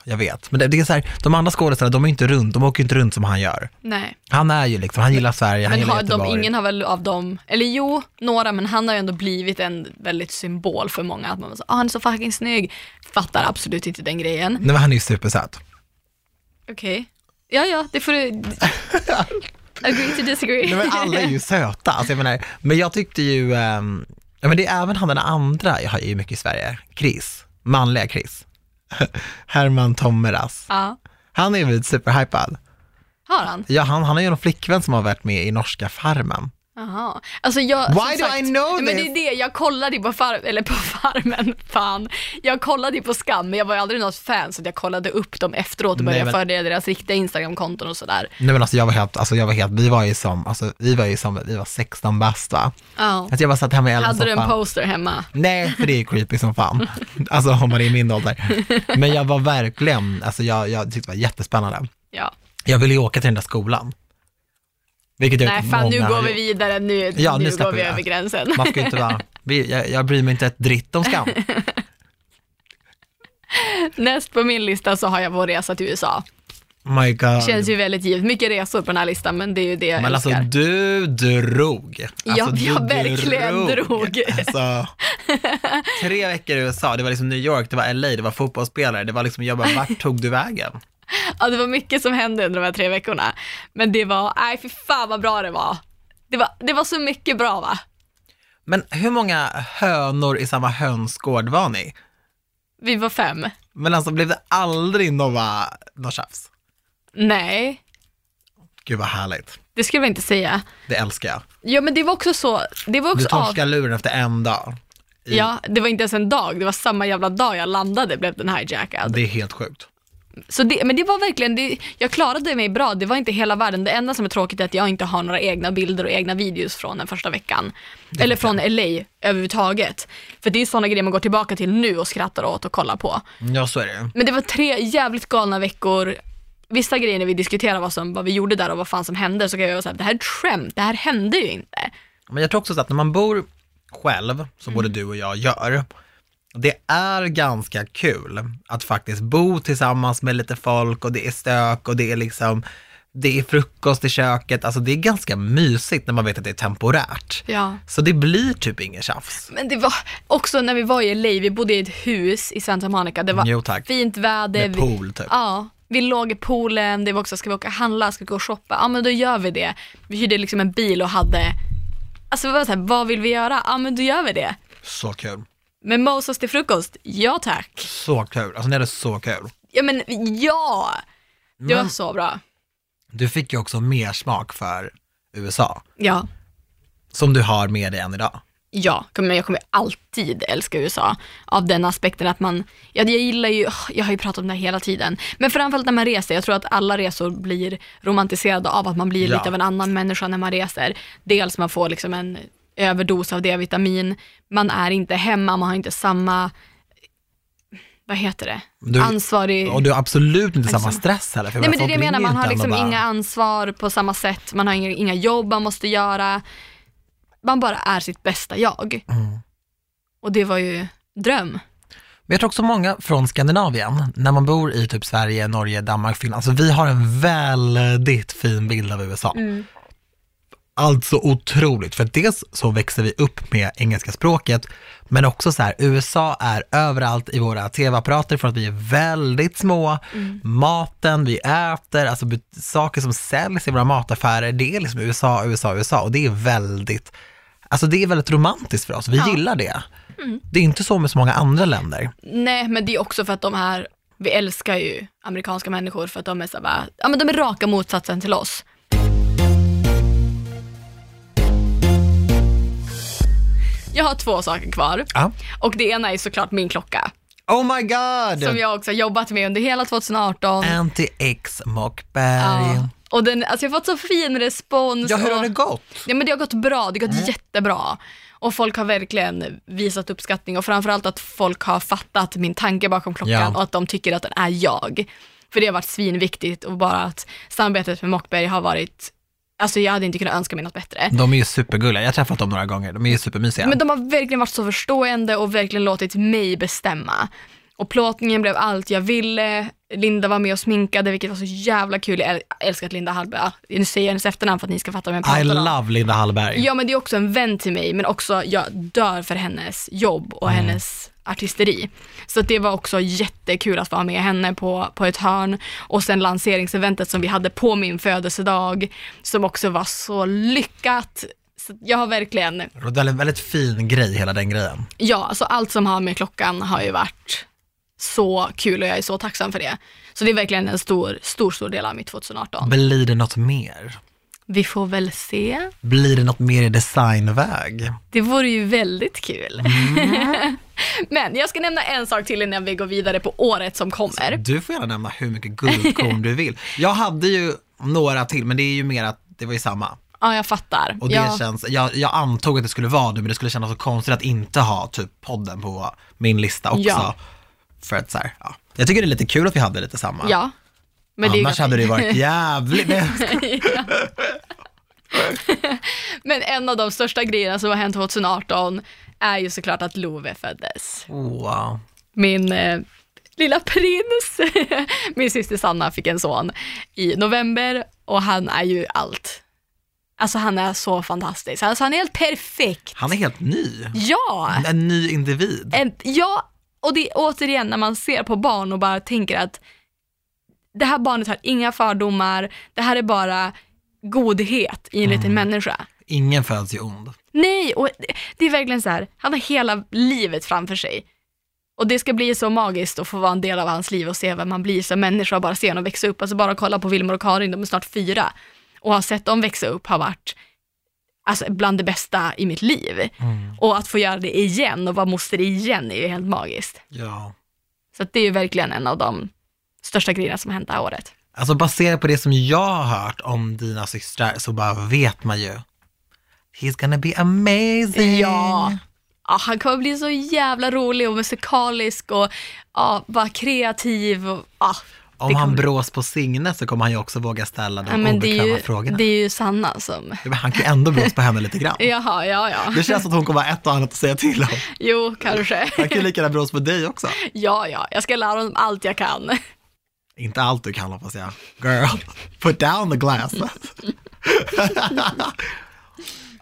jag vet. Men det, det är så här, de andra skådespelarna, de är inte runt, de åker inte runt som han gör. Nej. Han är ju liksom, han gillar Sverige, han Men gillar har de, Göteborg. ingen har väl av dem, eller jo, några, men han har ju ändå blivit en väldigt symbol för många. Att man så, ah, han är så fucking snygg. Fattar absolut inte den grejen. Nej men han är ju supersöt. Okej. Ja, ja, det får du... Agree to disagree. Nej men alla är ju söta, alltså jag menar, men jag tyckte ju, ehm, ja men det är även han den andra, jag har ju mycket i Sverige, Chris, manliga Chris. Herman Tommeras. Ja, Han är ju superhypad. har han? Ja, han, han har ju någon flickvän som har varit med i norska Farmen. Jaha. Alltså jag, Why do I know Men det är det, jag kollade ju på far, eller på Farmen, fan. Jag kollade ju på Skam, men jag var ju aldrig något fan så att jag kollade upp dem efteråt och Nej, började men- följa deras riktiga Instagram-konton och sådär. Nej men alltså jag var helt, alltså jag var helt, vi var ju som, alltså vi var ju som, vi var 16 bast va. Ja. Att jag bara satt hemma i Hade du en poster hemma? Nej, för det är creepy som fan. Alltså om man är i min ålder. Men jag var verkligen, alltså jag, jag tyckte det var jättespännande. Ja. Jag ville ju åka till den där skolan. Vilket Nej, fan nu går vi vidare, nu, Ja, nu nu går vi vi över gränsen. Man ska inte vara, vi, jag, jag bryr mig inte ett dritt om skam. Näst på min lista så har jag vår resa till USA. My God. Känns ju väldigt givet. Mycket resor på den här listan, men det är ju det jag Men alltså älskar. du drog. Alltså, Ja, du jag verkligen drog. Alltså, tre veckor i USA, det var liksom New York, det var LA, det var fotbollsspelare, det var liksom, jag bara, vart tog du vägen? Ja, det var mycket som hände under de här tre veckorna. Men det var, nej för fan vad bra det var. Det var, det var så mycket bra va? Men hur många hönor i samma hönsgård var ni? Vi var fem. Men alltså blev det aldrig några, några tjafs? Nej, Gud vad härligt. det skulle jag inte säga. Det älskar jag. Ja men det var också så, det var Du också av, luren efter en dag. I- ja det var inte ens en dag, det var samma jävla dag jag landade blev den hijackad. Det är helt sjukt. Så det, men det var verkligen, det, jag klarade mig bra, det var inte hela världen. Det enda som är tråkigt är att jag inte har några egna bilder och egna videos från den första veckan. Eller från LA överhuvudtaget. För det är sådana grejer man går tillbaka till nu och skrattar åt och kollar på. Ja, så är det. Men det var tre jävligt galna veckor. Vissa grejer när vi diskuterar vad, som, vad vi gjorde där och vad fan som hände så kan jag vara såhär, det här är ett skämt, det här hände ju inte. Men jag tror också så att när man bor själv, som både du och jag gör, det är ganska kul att faktiskt bo tillsammans med lite folk och det är stök och det är liksom, det är frukost i köket, alltså det är ganska mysigt när man vet att det är temporärt. Ja. Så det blir typ inget tjafs. Men det var också när vi var i LA, vi bodde i ett hus i Santa Monica, det var Jo fint väder. Med pool typ. Ja, vi låg i poolen, det var också, ska vi åka och handla, ska vi gå och shoppa? Ja men då gör vi det. Vi hyrde liksom en bil och hade, alltså vi var så här, vad vill vi göra? Ja men då gör vi det. Så kul. Med mosas till frukost? Ja tack. Så kul. Alltså ni hade så kul. Ja men ja! Det var Men så bra. du fick ju också mer smak för USA, Ja. som du har med dig än idag. Ja, men jag kommer alltid älska USA av den aspekten att man, ja, jag gillar ju, jag har ju pratat om det hela tiden, men framförallt när man reser, jag tror att alla resor blir romantiserade av att man blir Ja. lite av en annan människa när man reser. Dels man får liksom en överdos av D-vitamin, man är inte hemma, man har inte samma, vad heter det, Du- ansvarig Och du har absolut inte samma Liksom. stress heller. För Nej men det är det jag menar, man har liksom bara- inga ansvar på samma sätt, man har inga, inga jobb man måste göra. Man bara är sitt bästa jag. Mm. Och det var ju dröm. Men jag tror också många från Skandinavien, när man bor i typ Sverige, Norge, Danmark, Finland, alltså vi har en väldigt fin bild av USA. Alltså otroligt, för dels så växer vi upp med engelska språket, men också så här, USA är överallt i våra tv-apparater för att vi är väldigt små. Maten vi äter, alltså saker som säljs i våra mataffärer, det är liksom USA, USA, USA och det är väldigt, alltså det är väldigt romantiskt för oss, vi Ja. gillar det. Det är inte så med så många andra länder. Nej, men det är också för att de här, vi älskar ju amerikanska människor för att de är så bara, ja men de är raka motsatsen till oss. Jag har två saker kvar Ja. och det ena är såklart min klocka Oh my god! som jag också jobbat med under hela 2018. Anti-X Mockberg. Ja. Ja. Och den, alltså jag har fått så fin respons. hur har det gått? Ja, men det har gått bra, det har gått jättebra. Och folk har verkligen visat uppskattning och framförallt att folk har fattat min tanke bakom klockan Ja. och att de tycker att den är jag. För det har varit svinviktigt och bara att samarbetet med Mockberg har varit, alltså jag hade inte kunnat önska mig något bättre. De är ju supergulliga, jag har träffat dem några gånger, de är ju supermysiga. Men de har verkligen varit så förstående och verkligen låtit mig bestämma. Och plåtningen blev allt jag ville. Linda var med och sminkade, vilket var så jävla kul. Jag äl- älskar att Linda Hallberg, nu säger jag hennes efternamn för att ni ska fatta vad jag pratar I om. love Linda Hallberg. Ja men det är också en vän till mig, men också jag dör för hennes jobb och hennes artisteri. Så det var också jättekul att vara med henne på, på ett hörn. Och sen lanseringseventet som vi hade på min födelsedag, som också var så lyckat. Så jag har verkligen, Det är en väldigt fin grej, hela den grejen. ja, alltså allt som har med klockan har ju varit så kul och jag är så tacksam för det. Så det är verkligen en stor, stor, stor del av mitt 2018. Blir det något mer? Vi får väl se. Blir det något mer i designväg? Det vore ju väldigt kul. Men jag ska nämna en sak till innan vi går vidare på året som kommer. Du får gärna nämna hur mycket guldkorn du vill. Jag hade ju några till, men det är ju mer att det var ju samma. Ja, jag fattar. Och det ja. känns, jag, jag antog att det skulle vara det, men det skulle kännas så konstigt att inte ha typ podden på min lista också. Ja. För att så här, ja. Jag tycker det är lite kul att vi hade lite samma. ja. Men det Annars hade det ju varit jävligt... Jag. Men en av de största grejerna som har hänt 2018 är ju såklart att Love föddes. wow. Min eh, lilla prins. Min syster Sanna fick en son i november och han är ju allt. Alltså han är så fantastisk. Alltså han är helt perfekt. Han är helt ny. Ja! En ny individ. En, ja, och det är återigen när man ser på barn och bara tänker att det här barnet har inga fördomar, det här är bara godhet i en liten människa. Ingen föds ju ond. Nej, och det- är verkligen så här, han har hela livet framför sig. Och det ska bli så magiskt att få vara en del av hans liv och se vem man blir som människa och bara se honom växa upp. Alltså bara kolla på Wilmer och Karin, de är snart fyra. Och ha sett dem växa upp har varit alltså, bland det bästa i mitt liv. Och att få göra det igen och vara moster igen är ju helt magiskt. Ja. Så det är ju verkligen en av de största grejerna som har hänt det här året. Alltså baserat på det som jag har hört om dina systrar så bara vet man ju. He's gonna be amazing. Ja. Ja, han kommer bli så jävla rolig och musikalisk och ja, bara kreativ. Och, ja. Om han brås på Signe så kommer han ju också våga ställa de Ja, men det obekväma ju, frågorna. det är ju Sanna som... Han kan ju ändå brås på henne lite grann. Jaha, ja, ja. Det känns som att hon kommer ha ett och annat att säga till om. Jo, kanske. Han kan ju lika gärna brås på dig också. Ja, ja, jag ska lära honom allt jag kan. Inte allt du kan hoppas jag. Girl, put down the glass.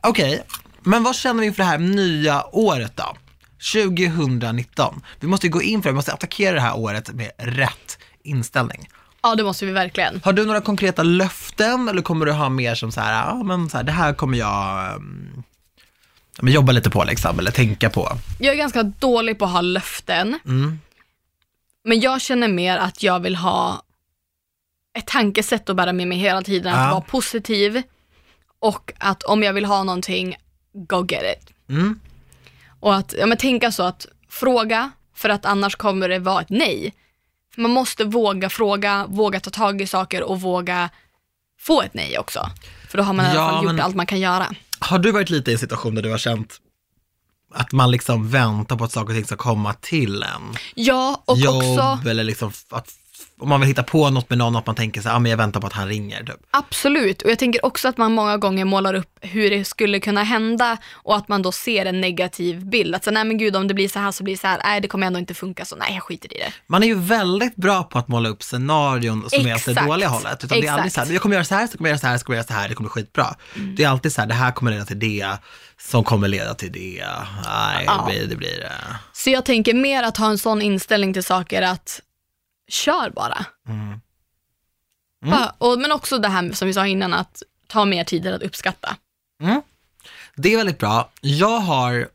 Okej, men vad känner vi inför det här nya året då? 2019. Vi måste ju gå in för det, vi måste attackera det här året med rätt inställning. Ja, det måste vi verkligen. Har du några konkreta löften eller kommer du ha mer som så här, ja men så här, det här kommer jag um, jobba lite på liksom, eller tänka på? Jag är ganska dålig på att ha löften, Mm. men jag känner mer att jag vill ha ett tankesätt att bära med mig hela tiden, att Ja. vara positiv och att om jag vill ha någonting, go get it. Mm. Och att ja, men tänka så att fråga, för att annars kommer det vara ett nej. Man måste våga fråga, våga ta tag i saker och våga få ett nej också. För då har man i alla Ja, fall gjort men- allt man kan göra. Har du varit lite i en situation där du har känt att man liksom väntar på att saker och ting ska komma till en? Ja, och Jobb också eller liksom att om man vill hitta på något med någon, att man tänker så här, ah, men jag väntar på att han ringer typ. absolut. Och jag tänker också att man många gånger målar upp hur det skulle kunna hända och att man då ser en negativ bild. Att så, nej men gud om det blir så här så blir det så här, nej det kommer ändå inte funka så nej jag skiter i det. Man är ju väldigt bra på att måla upp scenarion som är åt det Exakt. dåliga hållet. Utan det är aldrig Exakt. så här, jag kommer göra så här, så kommer jag göra så här, så kommer jag göra så här, det kommer bli skitbra. Det är alltid så här, det här kommer leda till det, som kommer leda till det. Nej, Ja. det blir det. Blir det. Så jag tänker mer att ha en sån inställning till saker att kör bara. Mm. Ja, och, men också det här som vi sa innan att ta mer tid att uppskatta. Mm. Det är väldigt bra. Jag har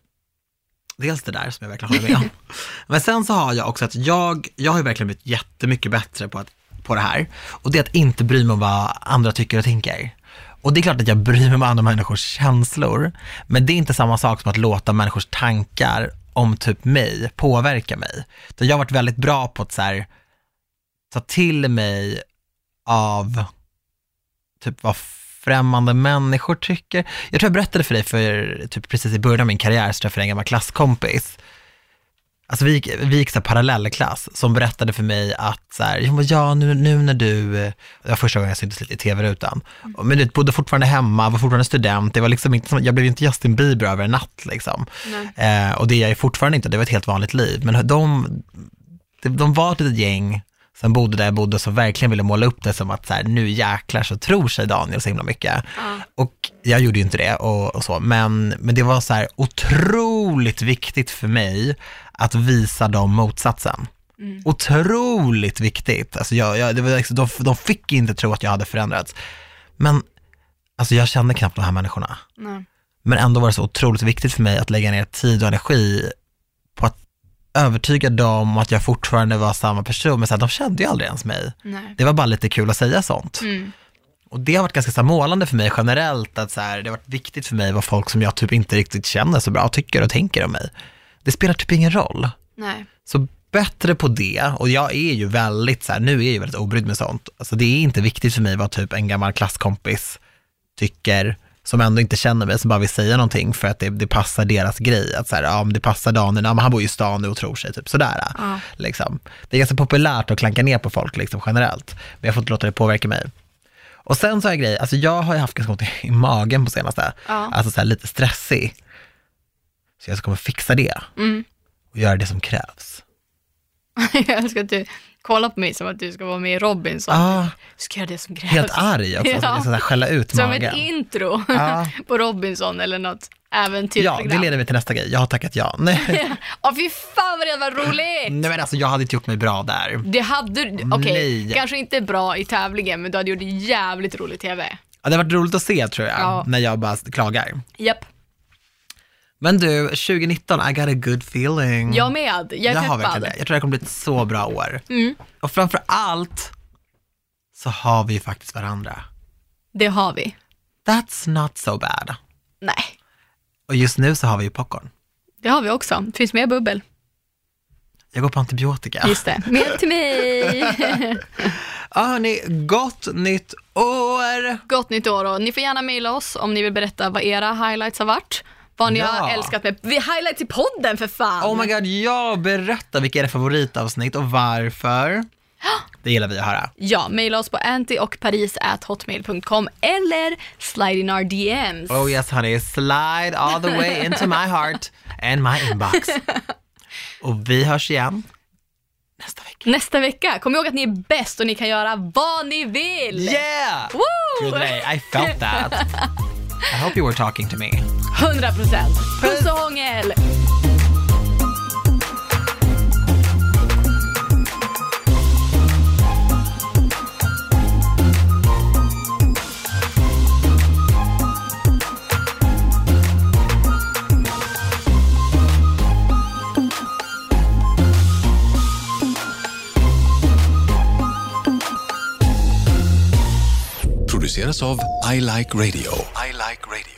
dels det där som jag verkligen håller med om. Men sen så har jag också att jag, jag har ju verkligen blivit jättemycket bättre på, att, på det här. Och det är att inte bry mig om vad andra tycker och tänker. Och det är klart att jag bryr mig om andra människors känslor, men det är inte samma sak som att låta människors tankar om typ mig påverka mig. Så jag har varit väldigt bra på att så här, ta till mig av typ vad främmande människor tycker. Jag tror jag berättade för dig för typ precis i början av min karriär så träffade jag en gammal klasskompis. Alltså vi gick, vi gick så parallellklass som berättade för mig att så här, "Jo, men ja nu, nu när du, det var första gången jag syntes lite i tv-rutan, men du bodde fortfarande hemma, var fortfarande student, det var liksom inte som, jag blev inte Justin Bieber över en natt liksom. Eh, och det är jag fortfarande inte, det var ett helt vanligt liv. Men de, de, de var ett litet gäng som bodde där jag bodde som verkligen ville måla upp det som att så här, nu jäklar så tror sig Daniel så himla mycket. Ja. Och jag gjorde ju inte det och, och så, men, men det var så här otroligt viktigt för mig att visa dem motsatsen. Otroligt viktigt. Alltså jag, jag, det var liksom, de, de fick inte tro att jag hade förändrats. Men alltså jag kände knappt de här människorna. Nej. Men ändå var det så otroligt viktigt för mig att lägga ner tid och energi att övertyga dem om att jag fortfarande var samma person. Men så här, de kände ju aldrig ens mig. Nej. Det var bara lite kul att säga sånt. Mm. Och det har varit ganska så här, målande för mig generellt, att så här, det har varit viktigt för mig vad folk som jag typ inte riktigt känner så bra tycker och tänker om mig. Det spelar typ ingen roll. Nej. Så bättre på det, och jag är ju väldigt så här, nu är jag ju väldigt obrydd med sånt. Alltså det är inte viktigt för mig vad typ en gammal klasskompis tycker, som ändå inte känner mig, som bara vill säga någonting för att det, det passar deras grej. Att så här, ja det passar Daniel, ja men han bor ju i stan nu och tror sig, typ sådär. Ja. Liksom. Det är ganska populärt att klanka ner på folk liksom, generellt, men jag får inte låta det påverka mig. Och sen så jag grej, alltså jag har ju haft ganska ont i, magen på senaste, Ja. alltså så här lite stressig. Så jag kommer fixa det Mm. och göra det som krävs. jag ska att du kollar på mig som att du ska vara med i Robinson. Ah, ska göra det som krävs. helt arg också, Ja. alltså, så här skälla ut Som magen. ett intro Ja. på Robinson eller något Ja, äventyrsprogram. det leder mig till nästa grej. Jag har tackat ja. Nej, Åh fy fan vad det var roligt! nej men alltså jag hade inte gjort mig bra där. Det hade du, okej, Nej. kanske inte bra i tävlingen men du hade gjort jävligt roligt i TV. Ja, det har varit roligt att se tror jag, Ja. när jag bara klagar. Japp, Men du, 2019, I got a good feeling. jag med. Jag är jag har verkligen peppad. det. Jag tror det kommer bli ett så bra år. Mm, Och framför allt så har vi ju faktiskt varandra. det har vi. That's not so bad. Nej, Och just nu så har vi ju popcorn. det har vi också. Det finns mer bubbel. Jag går på antibiotika. Just det. Mer till mig. Ja hörni, gott nytt år! Gott nytt år och ni får gärna mejla oss om ni vill berätta vad era highlights har varit. Vad ni Ja. har älskat med vi highlights i podden för fan. Oh my god, ja, berätta vilka era favoritavsnitt och varför. Det gillar vi att höra. Ja, mejla oss på anti och paris at hotmail.com eller slide in our DMs. Oh yes honey, slide all the way into my heart and my inbox. Och vi hörs igen nästa vecka. Nästa vecka, kom ihåg att ni är bäst och ni kan göra vad ni vill! Yeah! Woo! Good day, I felt that. I hope you were talking to me. 100 procent. Puss och hångel! produceras av I Like Radio. Mike Radio.